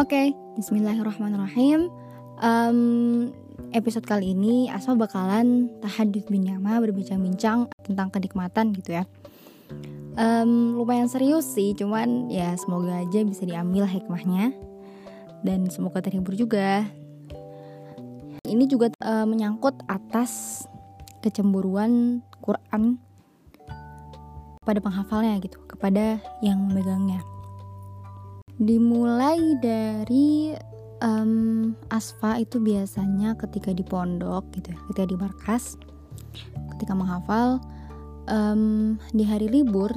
Oke, Bismillahirrahmanirrahim. Um, episode kali ini Asma bakalan tahadud bin Yama berbincang-bincang tentang kenikmatan gitu ya. Um, lumayan serius sih, cuman ya semoga aja bisa diambil hikmahnya dan semoga terhibur juga. Ini juga uh, menyangkut atas kecemburuan Quran pada penghafalnya gitu, kepada yang memegangnya dimulai dari um, asfa itu biasanya ketika di pondok gitu ya ketika di markas ketika menghafal um, di hari libur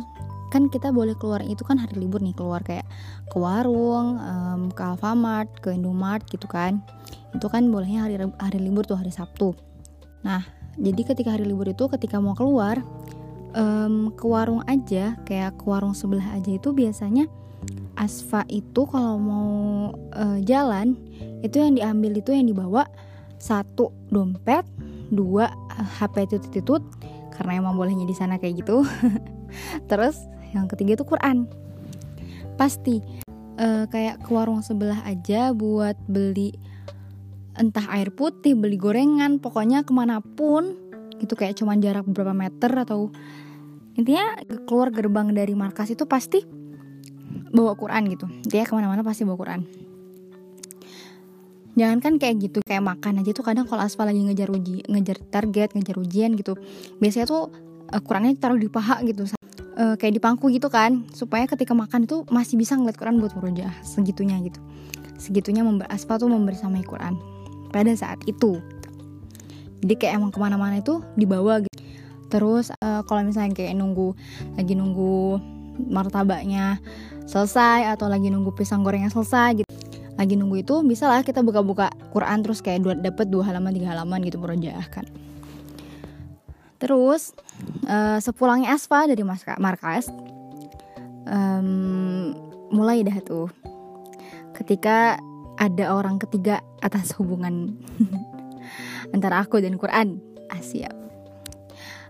kan kita boleh keluar itu kan hari libur nih keluar kayak ke warung um, ke Alfamart ke Indomart gitu kan. Itu kan bolehnya hari hari libur tuh hari Sabtu. Nah jadi ketika hari libur itu ketika mau keluar um, ke warung aja kayak ke warung sebelah aja itu biasanya Asfa itu kalau mau uh, jalan itu yang diambil itu yang dibawa satu dompet, dua uh, eh, HP tutut-tutut karena emang bolehnya di sana kayak gitu. Terus yang ketiga itu Quran. Pasti uh, kayak ke warung sebelah aja buat beli entah air putih, beli gorengan, pokoknya ke mana pun itu kayak cuman jarak beberapa meter atau intinya keluar gerbang dari markas itu pasti bawa Quran gitu. Dia ke mana-mana pasti bawa Quran. Jangan kan kayak gitu kayak makan aja tuh kadang kalau aspal lagi ngejar uji ngejar target ngejar ujian gitu biasanya tuh uh, Qurannya taruh di paha gitu uh, kayak di pangku gitu kan supaya ketika makan itu masih bisa ngeliat Quran buat merujah segitunya gitu. Segitunya member aspal tuh membersamai Quran pada saat itu. Jadi kayak emang ke mana-mana itu dibawa gitu. Terus uh, kalau misalnya kayak nunggu lagi nunggu martabaknya selesai atau lagi nunggu pisang gorengnya selesai gitu. Lagi nunggu itu bisa lah kita buka-buka Quran terus kayak dua, dapet dua halaman tiga halaman gitu merojaah kan. Terus uh, sepulangnya Asfa dari markas. Um, mulai dah tuh. Ketika ada orang ketiga atas hubungan antara aku dan Quran. Ah,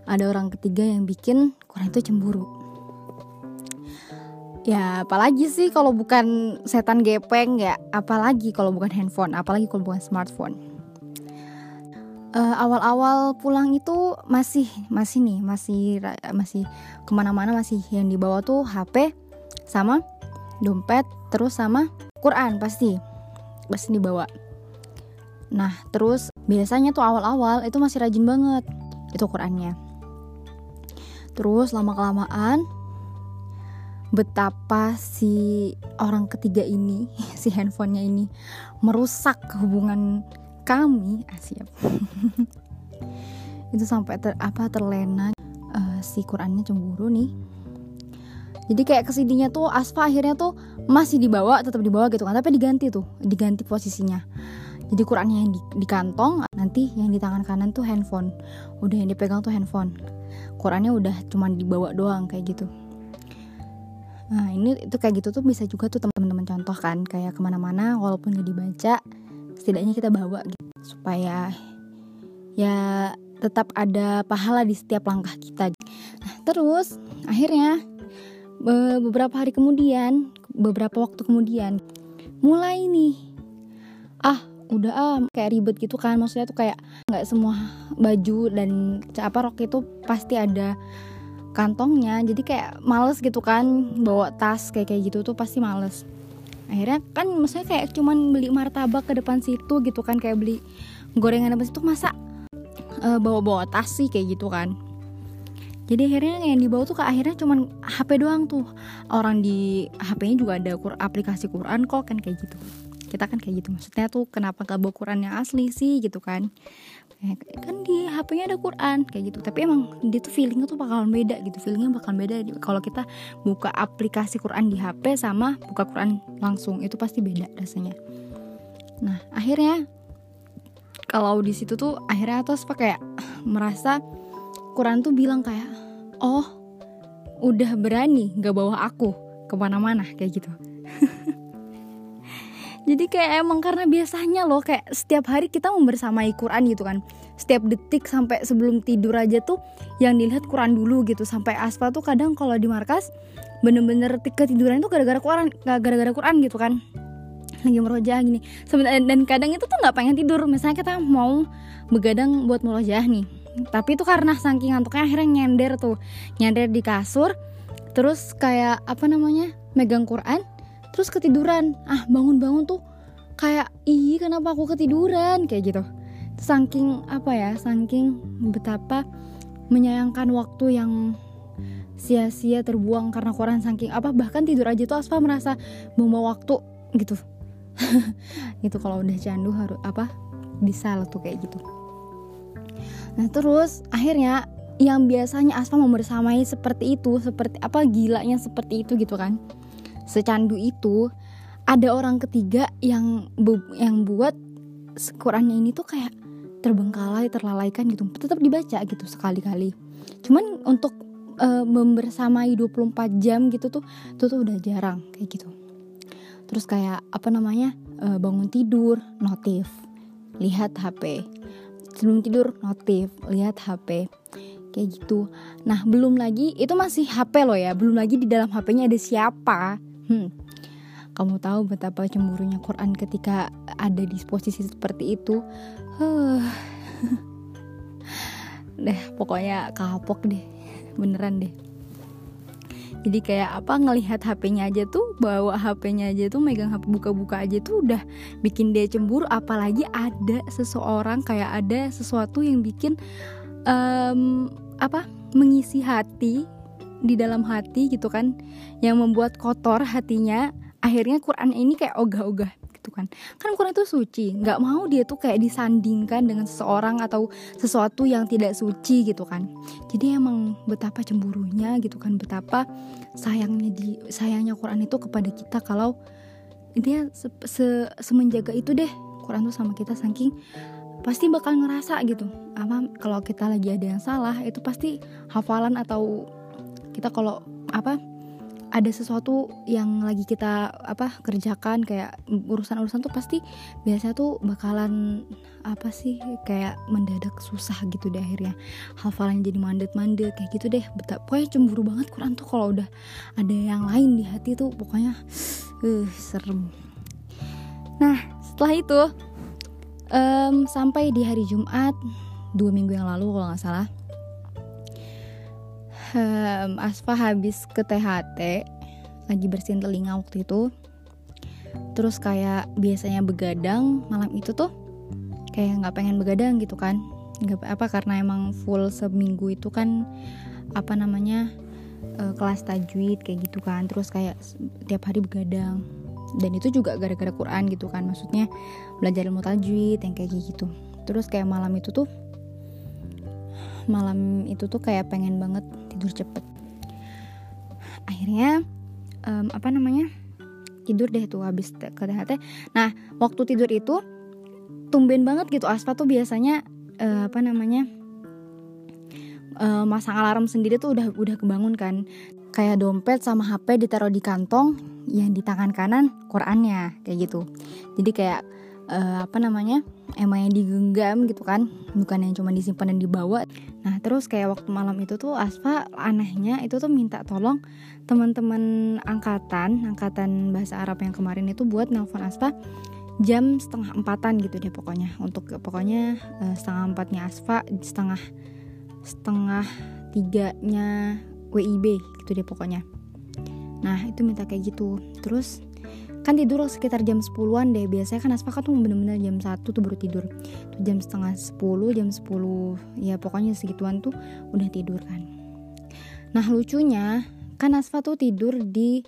ada orang ketiga yang bikin Quran itu cemburu ya apalagi sih kalau bukan setan gepeng ya apalagi kalau bukan handphone apalagi kalau bukan smartphone. Uh, awal-awal pulang itu masih masih nih masih masih ke mana-mana masih yang dibawa tuh HP sama dompet terus sama Quran pasti pasti dibawa. Nah terus biasanya tuh awal-awal itu masih rajin banget itu Qurannya. Terus lama kelamaan betapa si orang ketiga ini, si handphonenya ini merusak hubungan kami, ah, siap. itu sampai ter, apa terlena uh, si Qurannya cemburu nih. Jadi kayak ke sininya tuh Asfa akhirnya tuh masih dibawa, tetap dibawa gitu kan, tapi diganti tuh, diganti posisinya. Jadi Qurannya yang di, di kantong, nanti yang di tangan kanan tuh handphone. Udah yang dipegang tuh handphone. Qurannya udah cuman dibawa doang kayak gitu. Nah ini itu kayak gitu tuh bisa juga tuh teman-teman contoh kan kayak ke mana-mana walaupun gak dibaca setidaknya kita bawa gitu. Supaya ya tetap ada pahala di setiap langkah kita. Nah terus akhirnya beberapa hari kemudian beberapa waktu kemudian mulai nih. Ah udah ah kayak ribet gitu kan. Maksudnya tuh kayak nggak semua baju dan apa rok itu pasti ada kantongnya jadi kayak males gitu kan bawa tas kayak kayak gitu tuh pasti males. Akhirnya kan maksudnya kayak cuman beli martabak ke depan situ gitu kan kayak beli gorengan depan situ masa uh, bawa-bawa tas sih kayak gitu kan. Jadi akhirnya yang dibawa tuh ke akhirnya cuman HP doang tuh. Orang di HP-nya juga ada aplikasi Quran kok kan kayak gitu. Kita kan kayak gitu maksudnya tuh kenapa gak bawa Quran yang asli sih gitu kan kan di HP-nya ada Quran kayak gitu. Tapi emang dia tuh feelingnya tuh bakalan beda gitu feelingnya bakalan beda. Kalau kita buka aplikasi Quran di HP sama buka Quran langsung itu pasti beda rasanya. Nah akhirnya kalau di situ tuh akhirnya terus kayak merasa Quran tuh bilang kayak oh udah berani gak bawa aku ke mana-mana kayak gitu jadi kayak emang karena biasanya loh kayak setiap hari kita membersamai Quran gitu kan. Setiap detik sampai sebelum tidur aja tuh yang dilihat Quran dulu gitu. Sampai Aspa tuh kadang kalau di markas bener-bener ketiduran tuh gara-gara Quran gara-gara Quran gitu kan. Lagi merojah gini. Dan kadang itu tuh nggak pengen tidur. Misalnya kita mau begadang buat merojah nih. Tapi itu karena saking ngantuknya akhirnya nyender tuh. Nyender di kasur terus kayak apa namanya megang Quran terus ketiduran. Ah bangun-bangun tuh kayak ih kenapa aku ketiduran? Kayak gitu. Saking apa ya saking betapa menyayangkan waktu yang sia-sia terbuang karena Quran saking apa bahkan tidur aja tuh Asfa merasa buang waktu gitu. Gitu kalau udah candu harus apa bisa lah tuh kayak gitu. Nah terus akhirnya yang biasanya Asfa membersamai seperti itu seperti apa gilanya seperti itu gitu kan secandu itu ada orang ketiga yang bu yang buat Qurannya ini tuh kayak terbengkalai terlalaikan gitu. Tetap dibaca gitu sekali-kali. Cuman untuk uh, membersamai 24 jam gitu tuh tuh tuh udah jarang kayak gitu. Terus kayak apa namanya uh, bangun tidur notif. Lihat HP sebelum tidur notif. Lihat HP kayak gitu. Nah belum lagi itu masih HP loh ya. Belum lagi di dalam HP-nya ada siapa hmm. kamu tahu betapa cemburunya Quran ketika ada di posisi seperti itu huh. deh pokoknya kapok deh beneran deh jadi kayak apa ngelihat HP-nya aja tuh bawa HP-nya aja tuh megang HP buka-buka aja tuh udah bikin dia cemburu apalagi ada seseorang kayak ada sesuatu yang bikin um, apa mengisi hati di dalam hati gitu kan yang membuat kotor hatinya akhirnya Quran ini kayak ogah-ogah gitu kan. Kan Quran itu suci nggak mau dia tuh kayak disandingkan dengan seseorang atau sesuatu yang tidak suci gitu kan. Jadi emang betapa cemburunya gitu kan betapa sayangnya di sayangnya Quran itu kepada kita kalau dia se, se, semenjaga itu deh. Quran tuh sama kita saking pasti bakal ngerasa gitu. Apa kalau kita lagi ada yang salah itu pasti hafalan atau kita kalau apa ada sesuatu yang lagi kita apa kerjakan kayak urusan-urusan tuh pasti biasanya tuh bakalan apa sih kayak mendadak susah gitu deh akhirnya. Hafalan jadi mandet-mandet kayak gitu deh. Betapa pokoknya cemburu banget Quran tuh kalau udah ada yang lain di hati tuh pokoknya uh, serem. Nah setelah itu um, sampai di hari Jumat dua minggu yang lalu kalau nggak salah um, Asfa habis ke THT lagi bersihin telinga waktu itu. Terus kayak biasanya begadang malam itu tuh kayak nggak pengen begadang gitu kan. Nggak apa karena emang full seminggu itu kan apa namanya uh, kelas tajwid kayak gitu kan. Terus kayak tiap hari begadang. Dan itu juga gara-gara Quran gitu kan maksudnya belajar ilmu tajwid yang kayak gitu. Terus kayak malam itu tuh malam itu tuh kayak pengen banget tidur cepet. Akhirnya um, apa namanya tidur deh tuh habis THT nah waktu tidur itu tumben banget gitu. Asfa tuh biasanya uh, apa namanya uh, masang alarm sendiri tuh udah udah kebangun kan. Kayak dompet sama HP ditaruh di kantong yang di tangan kanan Qurannya kayak gitu. Jadi kayak uh, apa namanya emang yang digenggam gitu kan bukan yang cuma disimpan dan dibawa. Nah terus kayak waktu malam itu tuh Asfa anehnya itu tuh minta tolong teman-teman angkatan angkatan bahasa Arab yang kemarin itu buat nelfon Asfa jam setengah empatan gitu deh pokoknya. Untuk pokoknya uh, setengah empatnya Asfa setengah setengah tiganya WIB gitu deh pokoknya. Nah itu minta kayak gitu. Terus kan tidur sekitar jam 10-an deh. Biasanya kan Aspa kan tuh bener-bener jam 1 tuh baru tidur. Tuh jam setengah 10 jam 10 ya pokoknya segituan tuh udah tidur kan. Nah lucunya kan Asfa tuh tidur di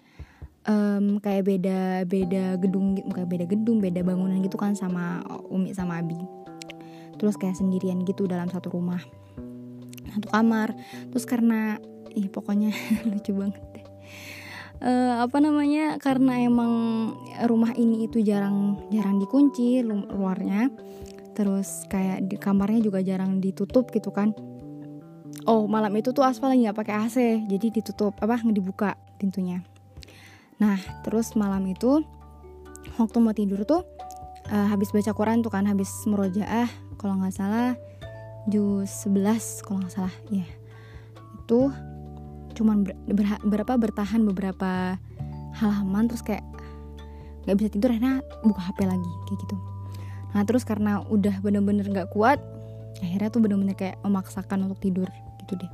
um, kayak beda beda gedung kayak beda gedung beda bangunan gitu kan sama Umi sama Abi. Terus kayak sendirian gitu dalam satu rumah. Satu kamar. Terus karena ih pokoknya lucu banget uh, apa namanya karena emang rumah ini itu jarang jarang dikunci luarnya. Terus kayak di kamarnya juga jarang ditutup gitu kan. Oh malam itu tuh aspal lagi nggak pakai AC jadi ditutup apa dibuka pintunya. Nah terus malam itu waktu mau tidur tuh uh, habis baca Quran tuh kan habis merojaah kalau nggak salah juz 11 kalau nggak salah ya itu cuman ber, ber, berapa bertahan beberapa halaman terus kayak nggak bisa tidur akhirnya buka HP lagi kayak gitu. Nah terus karena udah bener-bener nggak kuat akhirnya tuh bener-bener kayak memaksakan untuk tidur gitu deh.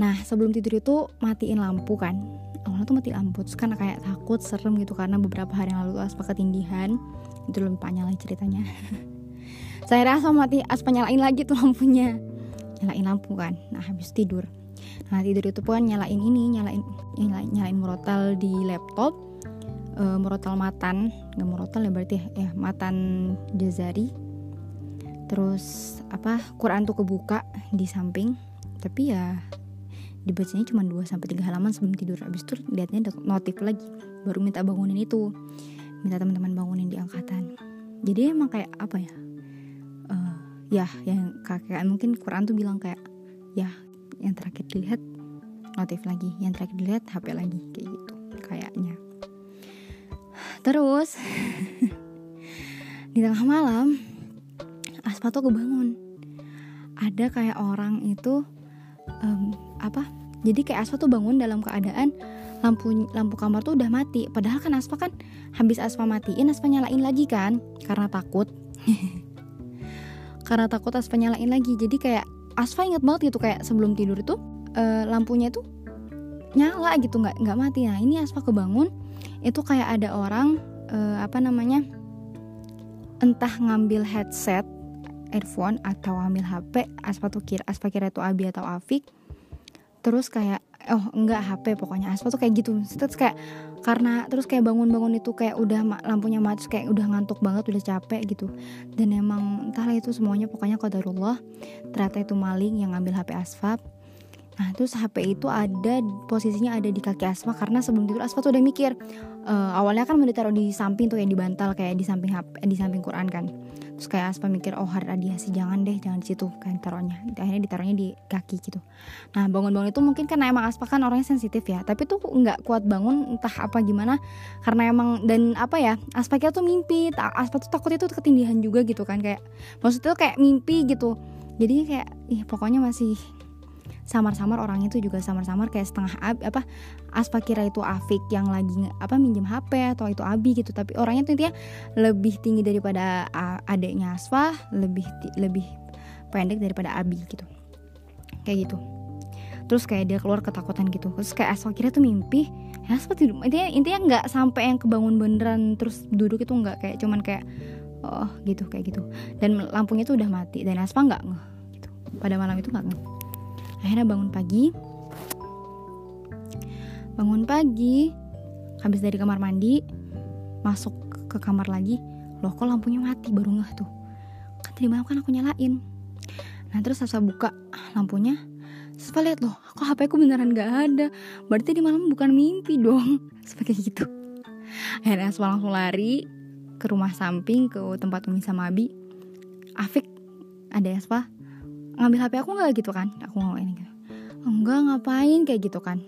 Nah sebelum tidur itu matiin lampu kan. Awalnya tuh mati lampu terus karena kayak takut serem gitu karena beberapa hari yang lalu tuh aspa ketindihan itu lebih panjang lagi ceritanya. Saya rasa mati aspa nyalain lagi tuh lampunya. Nyalain lampu kan. Nah habis tidur nah tidur itu pun nyalain ini nyalain nyalain, nyalain murotal di laptop. E, murotal matan nggak murotal ya berarti ya, ya matan jazari. Terus apa Quran tuh kebuka di samping tapi ya dibacanya cuma 2 sampai 3 halaman sebelum tidur. Habis itu liatnya notif lagi baru minta bangunin itu minta teman-teman bangunin di angkatan. Jadi emang kayak apa ya uh, ya yang kakek mungkin Quran tuh bilang kayak ya yang terakhir dilihat notif lagi. Yang terakhir dilihat HP lagi kayak gitu kayaknya. Terus di tengah malam Aspa tuh kebangun. Ada kayak orang itu um, apa? Jadi kayak Aspa tuh bangun dalam keadaan lampu lampu kamar tuh udah mati. Padahal kan Aspa kan habis Aspa matiin Aspa nyalain lagi kan? Karena takut. Karena takut Aspa nyalain lagi. Jadi kayak Asfa inget banget gitu kayak sebelum tidur itu uh, lampunya tuh nyala gitu nggak nggak mati. Nah ini Asfa kebangun itu kayak ada orang uh, apa namanya entah ngambil headset earphone atau ngambil HP Asfa tuh kira Asfa kira itu Abi atau Afik terus kayak oh enggak HP pokoknya. Asfa tuh kayak gitu terus kayak karena terus kayak bangun-bangun itu kayak udah lampunya mati kayak udah ngantuk banget udah capek gitu. Dan emang entahlah itu semuanya pokoknya qadarullah. Ternyata itu maling yang ngambil HP Asfa Nah terus HP itu ada posisinya ada di kaki Asfa karena sebelum tidur Asfa tuh udah mikir uh, awalnya kan mau ditaruh di samping tuh yang di bantal kayak di samping HP, di samping Quran kan terus kayak Aspa mikir oh hari radiasi jangan deh jangan di situ kan taruhnya. Akhirnya ditaruhnya di kaki gitu. Nah bangun-bangun itu mungkin karena emang Aspa kan orangnya sensitif ya tapi tuh nggak kuat bangun entah apa gimana karena emang dan apa ya Aspa kira tuh mimpi Aspa tuh takut itu ketindihan juga gitu kan kayak maksudnya tuh kayak mimpi gitu. Jadi kayak ih pokoknya masih samar-samar orang itu juga samar-samar kayak setengah ab, apa Aspa kira itu Afik yang lagi apa minjem HP atau itu Abi gitu. Tapi orangnya tuh intinya lebih tinggi daripada adiknya Asfa lebih lebih pendek daripada Abi gitu. Kayak gitu. Terus kayak dia keluar ketakutan gitu. Terus kayak Asfa kira tuh mimpi ya Asfa tidur. Intinya intinya nggak sampai yang kebangun beneran terus duduk itu nggak kayak cuman kayak oh gitu kayak gitu. Dan lampunya tuh udah mati dan Asfa nggak gitu. Pada malam itu nggak akhirnya bangun pagi. Bangun pagi habis dari kamar mandi masuk ke kamar lagi. Loh kok lampunya mati? Baru ngeh tuh. Kan tadi malam kan aku nyalain. Nah terus saya buka lampunya terus lihat loh kok HP aku beneran gak ada? Berarti di malam bukan mimpi dong. Seperti gitu. Akhirnya Asma langsung lari ke rumah samping ke tempat Umi sama Abi. Afik ada Aspa ngambil HP aku nggak gitu kan? Aku ngomong gitu. Enggak ngapain? Kayak gitu kan.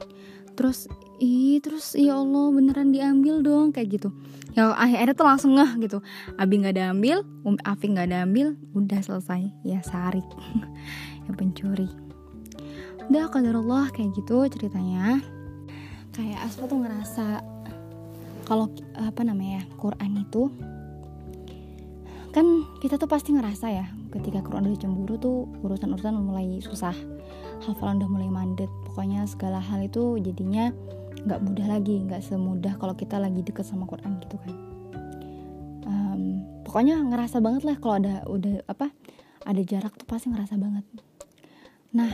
Terus ih terus ya Allah beneran diambil dong kayak gitu. Ya akhirnya tuh langsung ngeh gitu. Abi nggak diambil Um Afi nggak diambil udah selesai. Ya sarik yang pencuri. Udah Allah kayak gitu ceritanya. Kayak Aspa tuh ngerasa kalau apa namanya Quran itu kan kita tuh pasti ngerasa ya ketika Quran udah cemburu tuh urusan-urusan mulai susah. Hafalan udah mulai mandet pokoknya segala hal itu jadinya nggak mudah lagi nggak semudah kalau kita lagi deket sama Quran gitu kan. Um, pokoknya ngerasa banget lah kalau ada udah apa ada jarak tuh pasti ngerasa banget. Nah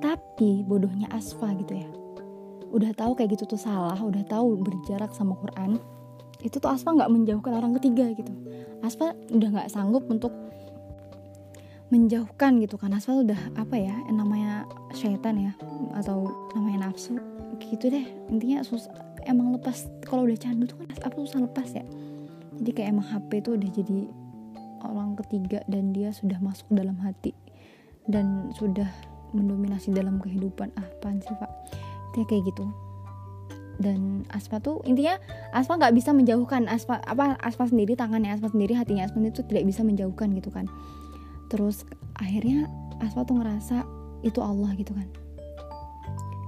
tapi bodohnya Asfa gitu ya. Udah tahu kayak gitu tuh salah udah tahu berjarak sama Quran itu tuh Asfa nggak menjauhkan orang ketiga gitu. Asfa udah nggak sanggup untuk menjauhkan gitu kan. Asfa udah apa ya namanya syaitan ya atau namanya nafsu gitu deh. Intinya susah emang lepas kalau udah candu tuh kan apa susah lepas ya. Jadi kayak emang HP tuh udah jadi orang ketiga dan dia sudah masuk dalam hati dan sudah mendominasi dalam kehidupan. Ah apaan sih pak? Intinya kayak gitu. Dan Aspa tuh intinya Aspa nggak bisa menjauhkan. Aspa apa Aspa sendiri tangannya Aspa sendiri hatinya Aspa itu tidak bisa menjauhkan gitu kan terus akhirnya Aspa tuh ngerasa itu Allah gitu kan.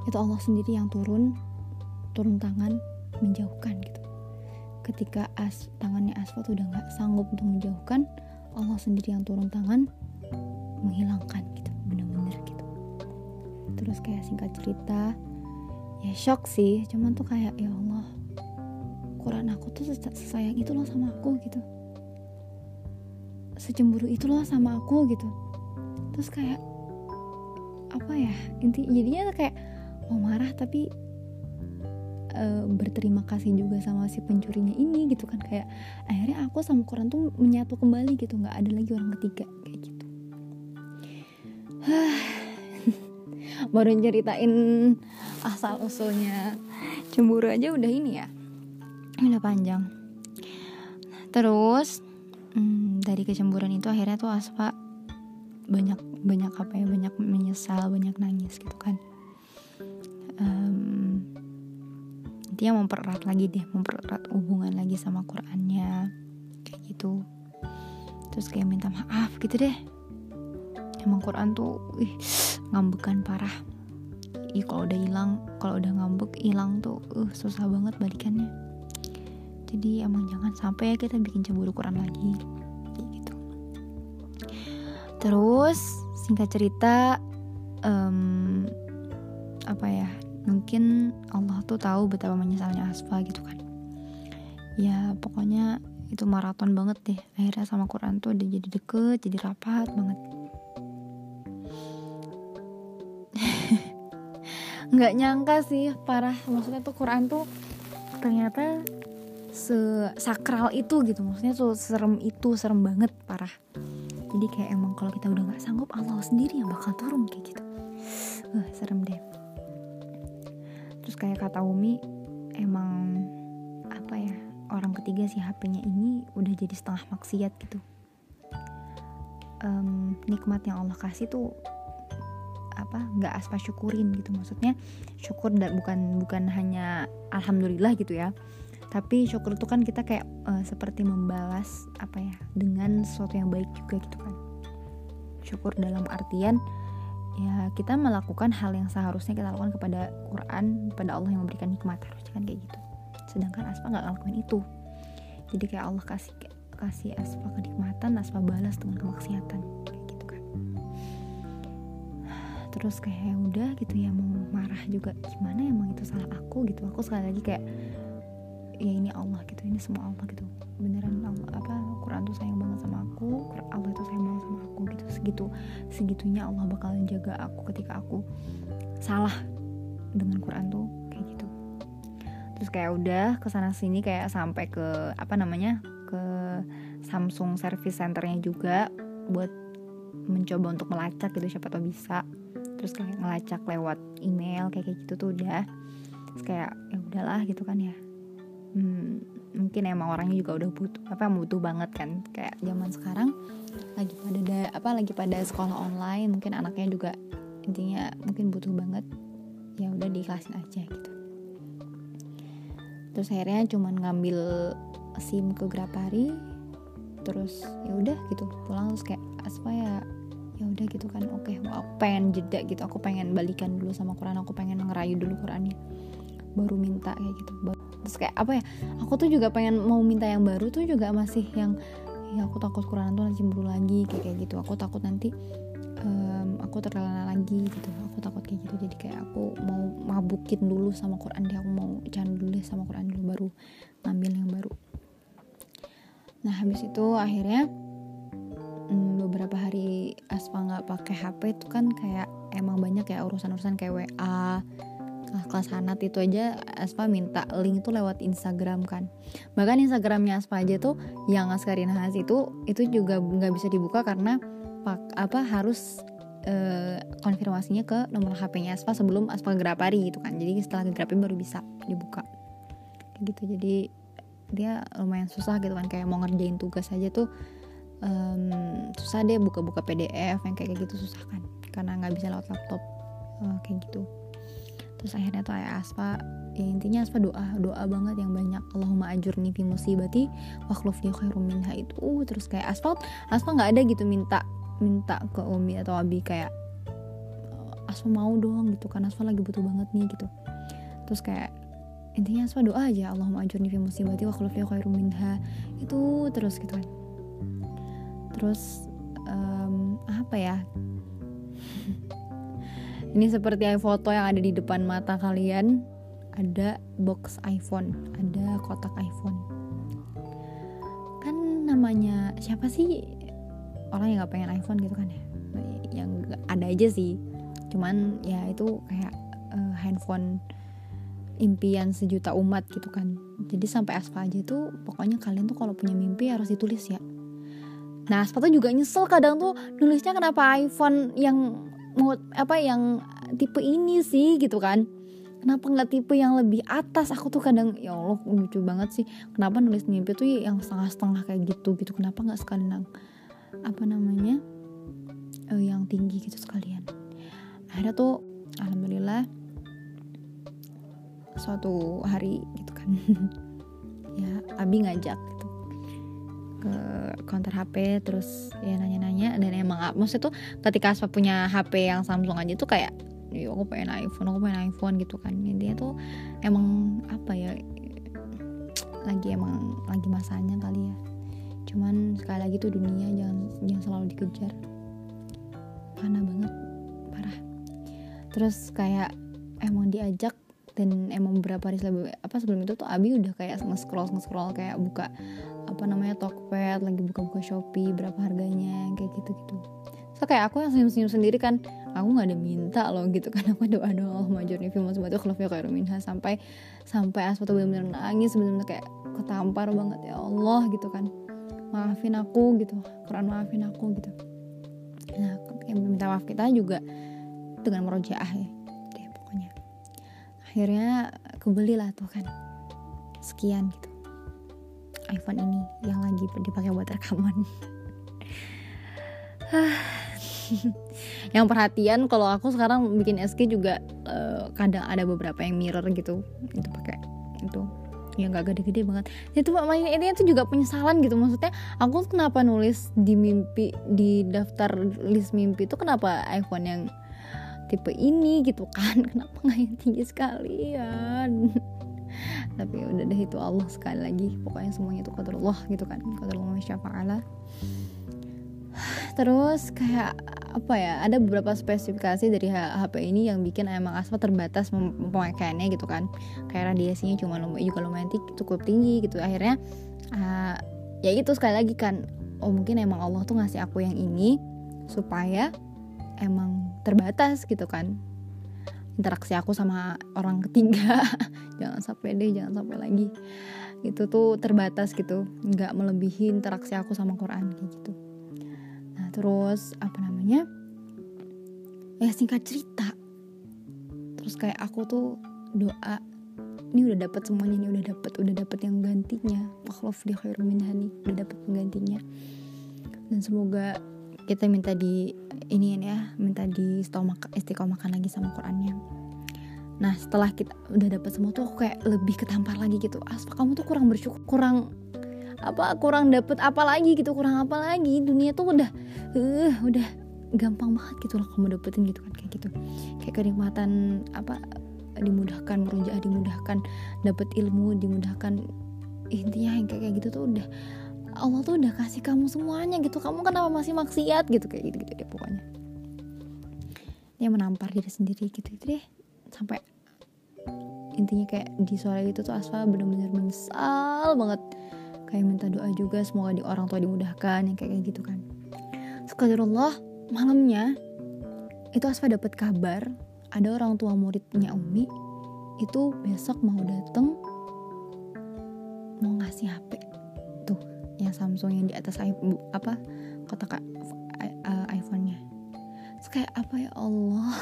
Itu Allah sendiri yang turun turun tangan menjauhkan gitu. Ketika as tangannya Asfa tuh udah nggak sanggup untuk menjauhkan Allah sendiri yang turun tangan menghilangkan gitu. Bener-bener gitu. Terus kayak singkat cerita ya shock sih. Cuman tuh kayak ya Allah Quran aku tuh sesayang itu loh sama aku gitu secemburu itu loh sama aku gitu. Terus kayak apa ya inti jadinya kayak mau marah tapi uh, berterima kasih juga sama si pencurinya ini gitu kan. Kayak akhirnya aku sama Quran tuh menyatu kembali gitu nggak ada lagi orang ketiga kayak gitu. Baru ceritain asal usulnya cemburu aja udah ini ya. Udah panjang. Terus dari kecemburuan itu akhirnya tuh Aspa banyak banyak apa ya banyak menyesal banyak nangis gitu kan. Um, dia mempererat lagi deh mempererat hubungan lagi sama Qurannya kayak gitu. Terus kayak minta maaf gitu deh. Emang Quran tuh ih, ngambekan parah. Ih kalau udah hilang kalau udah ngambek hilang tuh uh, susah banget balikannya. Jadi emang jangan sampai ya kita bikin cemburu Quran lagi terus singkat cerita um, apa ya mungkin Allah tuh tahu betapa menyesalnya Asfa gitu kan. Ya pokoknya itu maraton banget deh. Akhirnya sama Quran tuh udah jadi deket jadi rapat banget. Nggak nyangka sih parah. Maksudnya tuh Quran tuh ternyata sakral itu gitu. Maksudnya tuh serem itu serem banget parah. Jadi kayak emang kalau kita udah nggak sanggup Allah sendiri yang bakal turun kayak gitu. Uh, serem deh. Terus kayak kata Umi emang apa ya orang ketiga si HP-nya ini udah jadi setengah maksiat gitu. Um, nikmat yang Allah kasih tuh apa nggak aspa syukurin gitu. Maksudnya syukur dan bukan bukan hanya alhamdulillah gitu ya tapi syukur itu kan kita kayak uh, seperti membalas apa ya dengan sesuatu yang baik juga gitu kan. Syukur dalam artian ya kita melakukan hal yang seharusnya kita lakukan kepada Quran kepada Allah yang memberikan nikmat harusnya kan kayak gitu. Sedangkan Aspa nggak ngelakuin itu. Jadi kayak Allah kasih kasih Aspa kenikmatan Aspa balas dengan kemaksiatan. Kayak gitu kan. Terus kayak ya udah gitu ya mau marah juga. Gimana emang itu salah aku gitu. Aku sekali lagi kayak ya ini Allah gitu ini semua Allah gitu. Beneran Allah apa Quran tuh sayang banget sama aku Allah itu sayang banget sama aku gitu. Segitu segitunya Allah bakalan jaga aku ketika aku salah dengan Quran tuh kayak gitu. Terus kayak udah ke sana sini kayak sampai ke apa namanya ke Samsung Service Centernya juga buat mencoba untuk melacak gitu siapa tau bisa. Terus kayak ngelacak lewat email kayak gitu tuh udah. Terus kayak ya udahlah gitu kan ya hmm, mungkin emang orangnya juga udah butuh apa butuh banget kan? Kayak zaman sekarang lagi pada da, apa lagi pada sekolah online mungkin anaknya juga intinya mungkin butuh banget ya udah diikhlasin aja gitu. Terus akhirnya cuman ngambil sim ke Grapari terus ya udah gitu pulang terus kayak aspa ya ya udah gitu kan. Oke okay, aku pengen jeda gitu aku pengen balikan dulu sama Quran aku pengen ngerayu dulu Qurannya. Baru minta kayak gitu terus kayak apa ya aku tuh juga pengen mau minta yang baru tuh juga masih yang ya aku takut Quran tuh cemburu lagi kayak kayak gitu. Aku takut nanti um, aku terlena lagi gitu. Aku takut kayak gitu. Jadi kayak aku mau mabukin dulu sama Quran dia aku mau jangan dulu deh sama Quran dulu baru ngambil yang baru. Nah habis itu akhirnya um, beberapa hari Aspa nggak pakai HP itu kan kayak emang banyak ya urusan-urusan kayak WA kelas Hanat itu aja Aspa minta link itu lewat Instagram kan. Bahkan Instagramnya Aspa aja tuh yang Askarin Has itu itu juga nggak bisa dibuka karena pak, apa harus uh, konfirmasinya ke nomor HP-nya Aspa sebelum Aspa gerapari gitu kan. Jadi setelah gerapin baru bisa dibuka. Kayak gitu. Jadi dia lumayan susah gitu kan kayak mau ngerjain tugas aja tuh um, susah deh buka-buka PDF yang kayak gitu susah kan. Karena nggak bisa lewat laptop uh, kayak gitu terus akhirnya tuh ayah Aspa ya intinya Aspa doa doa banget yang banyak Allahumma ajurni fi musibati wa khlufni khairum minha. Itu uh, terus kayak Aspa Aspa nggak ada gitu minta minta ke Umi atau Abi kayak Aspa mau dong gitu kan Aspa lagi butuh banget nih gitu. Terus kayak intinya asfa doa aja Allahumma ajurni fi musibati wa khulufli khairum minha. Itu terus gitu kan. Terus um, apa ya ini seperti foto yang ada di depan mata kalian. Ada box iPhone ada kotak iPhone. Kan namanya siapa sih orang yang gak pengen iPhone gitu kan ya? Yang ada aja sih. Cuman ya itu kayak uh, handphone impian sejuta umat gitu kan. Jadi sampai Asfa aja tuh pokoknya kalian tuh kalau punya mimpi harus ditulis ya. Nah Asfa tuh juga nyesel kadang tuh nulisnya kenapa iPhone yang mau apa yang tipe ini sih gitu kan. Kenapa nggak tipe yang lebih atas? Aku tuh kadang ya Allah lucu banget sih. Kenapa nulis mimpi tuh yang setengah-setengah kayak gitu gitu? Kenapa nggak sekalian apa namanya uh, yang tinggi gitu sekalian? Akhirnya tuh alhamdulillah suatu hari gitu kan ya Abi ngajak ke counter HP terus ya nanya-nanya dan emang maksudnya tuh ketika Aspa punya HP yang Samsung aja tuh kayak ya aku pengen iPhone aku pengen iPhone gitu kan. Intinya tuh emang apa ya lagi emang lagi masanya kali ya. Cuman sekali lagi tuh dunia jangan jangan selalu dikejar. Karena banget parah. Terus kayak emang diajak dan emang beberapa hari sebelum apa sebelum itu tuh Abi udah kayak nge-scroll nge-scroll kayak buka apa namanya Tokped lagi buka-buka Shopee berapa harganya kayak gitu-gitu. So kayak aku yang senyum-senyum sendiri kan aku nggak ada minta loh gitu kan aku doa doa Allah majurni fi musibati kalau khairu minha sampai sampai asma tuh benar-benar nangis benar-benar kayak ketampar banget ya Allah gitu kan. Maafin aku gitu Quran maafin aku gitu. Nah yang minta maaf kita juga dengan merojaah ya deh pokoknya. Akhirnya kebelilah tuh kan sekian gitu iPhone ini yang lagi dipakai buat rekaman. Yang perhatian kalau aku sekarang bikin SG juga uh, kadang ada beberapa yang mirror gitu. Itu pakai itu. Ya nggak gede-gede banget. Itu ini itu juga penyesalan gitu. Maksudnya aku kenapa nulis di mimpi di daftar list mimpi itu kenapa iPhone yang tipe ini gitu kan? Kenapa nggak yang tinggi sekalian tapi ya udah deh itu Allah sekali lagi. Pokoknya semuanya itu Allah gitu kan. Qadarullah masyafa'ala terus kayak apa ya ada beberapa spesifikasi dari HP ini yang bikin emang Asma terbatas pemakaiannya gitu kan. Kayak radiasinya cuma lumayan juga lumayan cukup tinggi gitu. Akhirnya uh, ya itu sekali lagi kan oh mungkin emang Allah tuh ngasih aku yang ini supaya emang terbatas gitu kan interaksi aku sama orang ketiga. Jangan sampai deh jangan sampai lagi. Itu tuh terbatas gitu. Nggak melebihi interaksi aku sama Quran kayak gitu. Terus apa namanya? Ya singkat cerita. Terus kayak aku tuh doa ini udah dapat semuanya ini udah dapat udah dapat yang gantinya. Makhluf di minhani udah dapat penggantinya. Dan semoga kita minta di ini ya minta di istiqomahkan lagi sama Qurannya. Nah setelah kita udah dapat semua tuh aku kayak lebih ketampar lagi gitu. Asfa kamu tuh kurang bersyukur kurang apa kurang dapet apa lagi gitu kurang apa lagi? Dunia tuh udah uh, udah gampang banget gitu loh kamu dapetin gitu kan kayak gitu. Kayak kenikmatan apa dimudahkan merujuk dimudahkan dapet ilmu dimudahkan. Intinya yang kayak gitu tuh udah Allah tuh udah kasih kamu semuanya gitu. Kamu kenapa masih maksiat? Gitu kayak gitu gitu deh pokoknya. Dia menampar diri sendiri gitu gitu deh. Sampai intinya kayak di sore itu tuh Asfa bener-bener menyesal banget. Kayak minta doa juga semoga di orang tua dimudahkan yang kayak gitu kan. Allah malamnya itu Asfa dapat kabar ada orang tua muridnya Umi itu besok mau dateng mau ngasih HP yang Samsung yang di atas apa kotak iPhone-nya. Kayak apa ya Allah?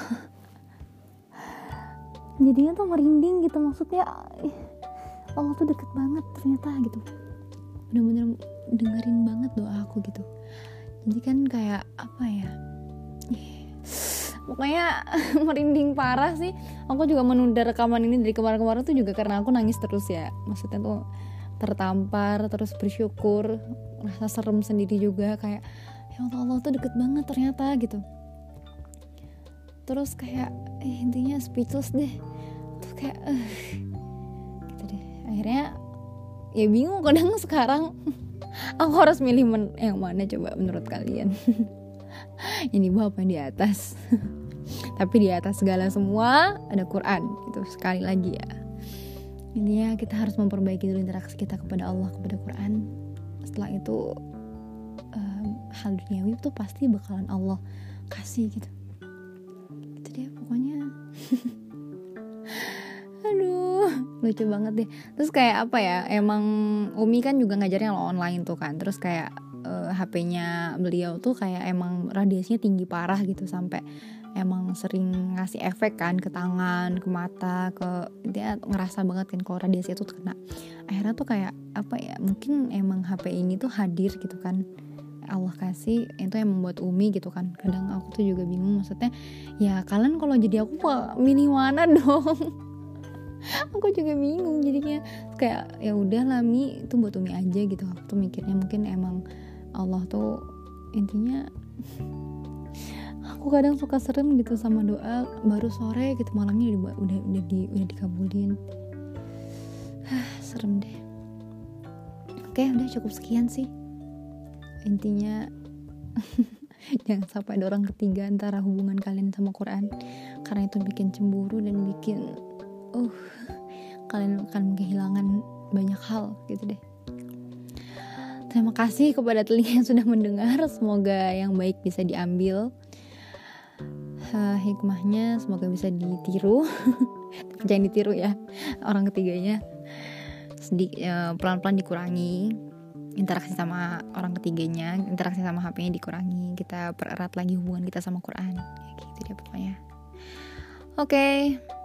Jadinya tuh merinding gitu maksudnya Allah tuh deket banget ternyata gitu. Bener-bener dengerin banget doa aku gitu. Jadi kan kayak apa ya pokoknya merinding parah sih. Aku juga menunda rekaman ini dari kemarin-kemarin tuh juga karena aku nangis terus ya. Maksudnya tuh tertampar terus bersyukur rasa serem sendiri juga kayak ya Allah Allah tuh deket banget ternyata gitu. Terus kayak eh, intinya speechless deh. Terus kayak uh, akhirnya ya bingung kadang sekarang. Aku harus milih men yang mana coba menurut kalian? Ini bawah apa di atas? Tapi di atas segala semua ada Quran itu sekali lagi ya intinya kita harus memperbaiki dulu interaksi kita kepada Allah kepada Quran. Setelah itu um, hal duniawi itu pasti bakalan Allah kasih gitu. Itu dia pokoknya. Aduh lucu banget deh. Terus kayak apa ya emang Umi kan juga ngajarnya lo online tuh kan. Terus kayak uh, eh, HP-nya beliau tuh kayak emang radiasinya tinggi parah gitu sampai emang sering ngasih efek kan ke tangan, ke mata, ke dia ngerasa banget kan kalau radiasi itu kena. Akhirnya tuh kayak apa ya? Mungkin emang HP ini tuh hadir gitu kan. Allah kasih itu yang membuat Umi gitu kan. Kadang aku tuh juga bingung maksudnya ya kalian kalau jadi aku milih mana dong? aku juga bingung jadinya kayak ya udah lami itu buat umi aja gitu aku tuh mikirnya mungkin emang Allah tuh intinya aku kadang suka serem gitu sama doa baru sore gitu malamnya udah udah udah, di, udah dikabulin. Serem deh. Oke udah cukup sekian sih. Intinya jangan sampai ada orang ketiga antara hubungan kalian sama Quran. Karena itu bikin cemburu dan bikin uh kalian akan kehilangan banyak hal gitu deh. Terima kasih kepada telinga yang sudah mendengar. Semoga yang baik bisa diambil uh, hikmahnya semoga bisa ditiru. Jangan ditiru ya orang ketiganya. Uh, pelan-pelan dikurangi. Interaksi sama orang ketiganya interaksi sama HP-nya dikurangi. Kita pererat lagi hubungan kita sama Quran. Ya, gitu deh pokoknya. Oke. okay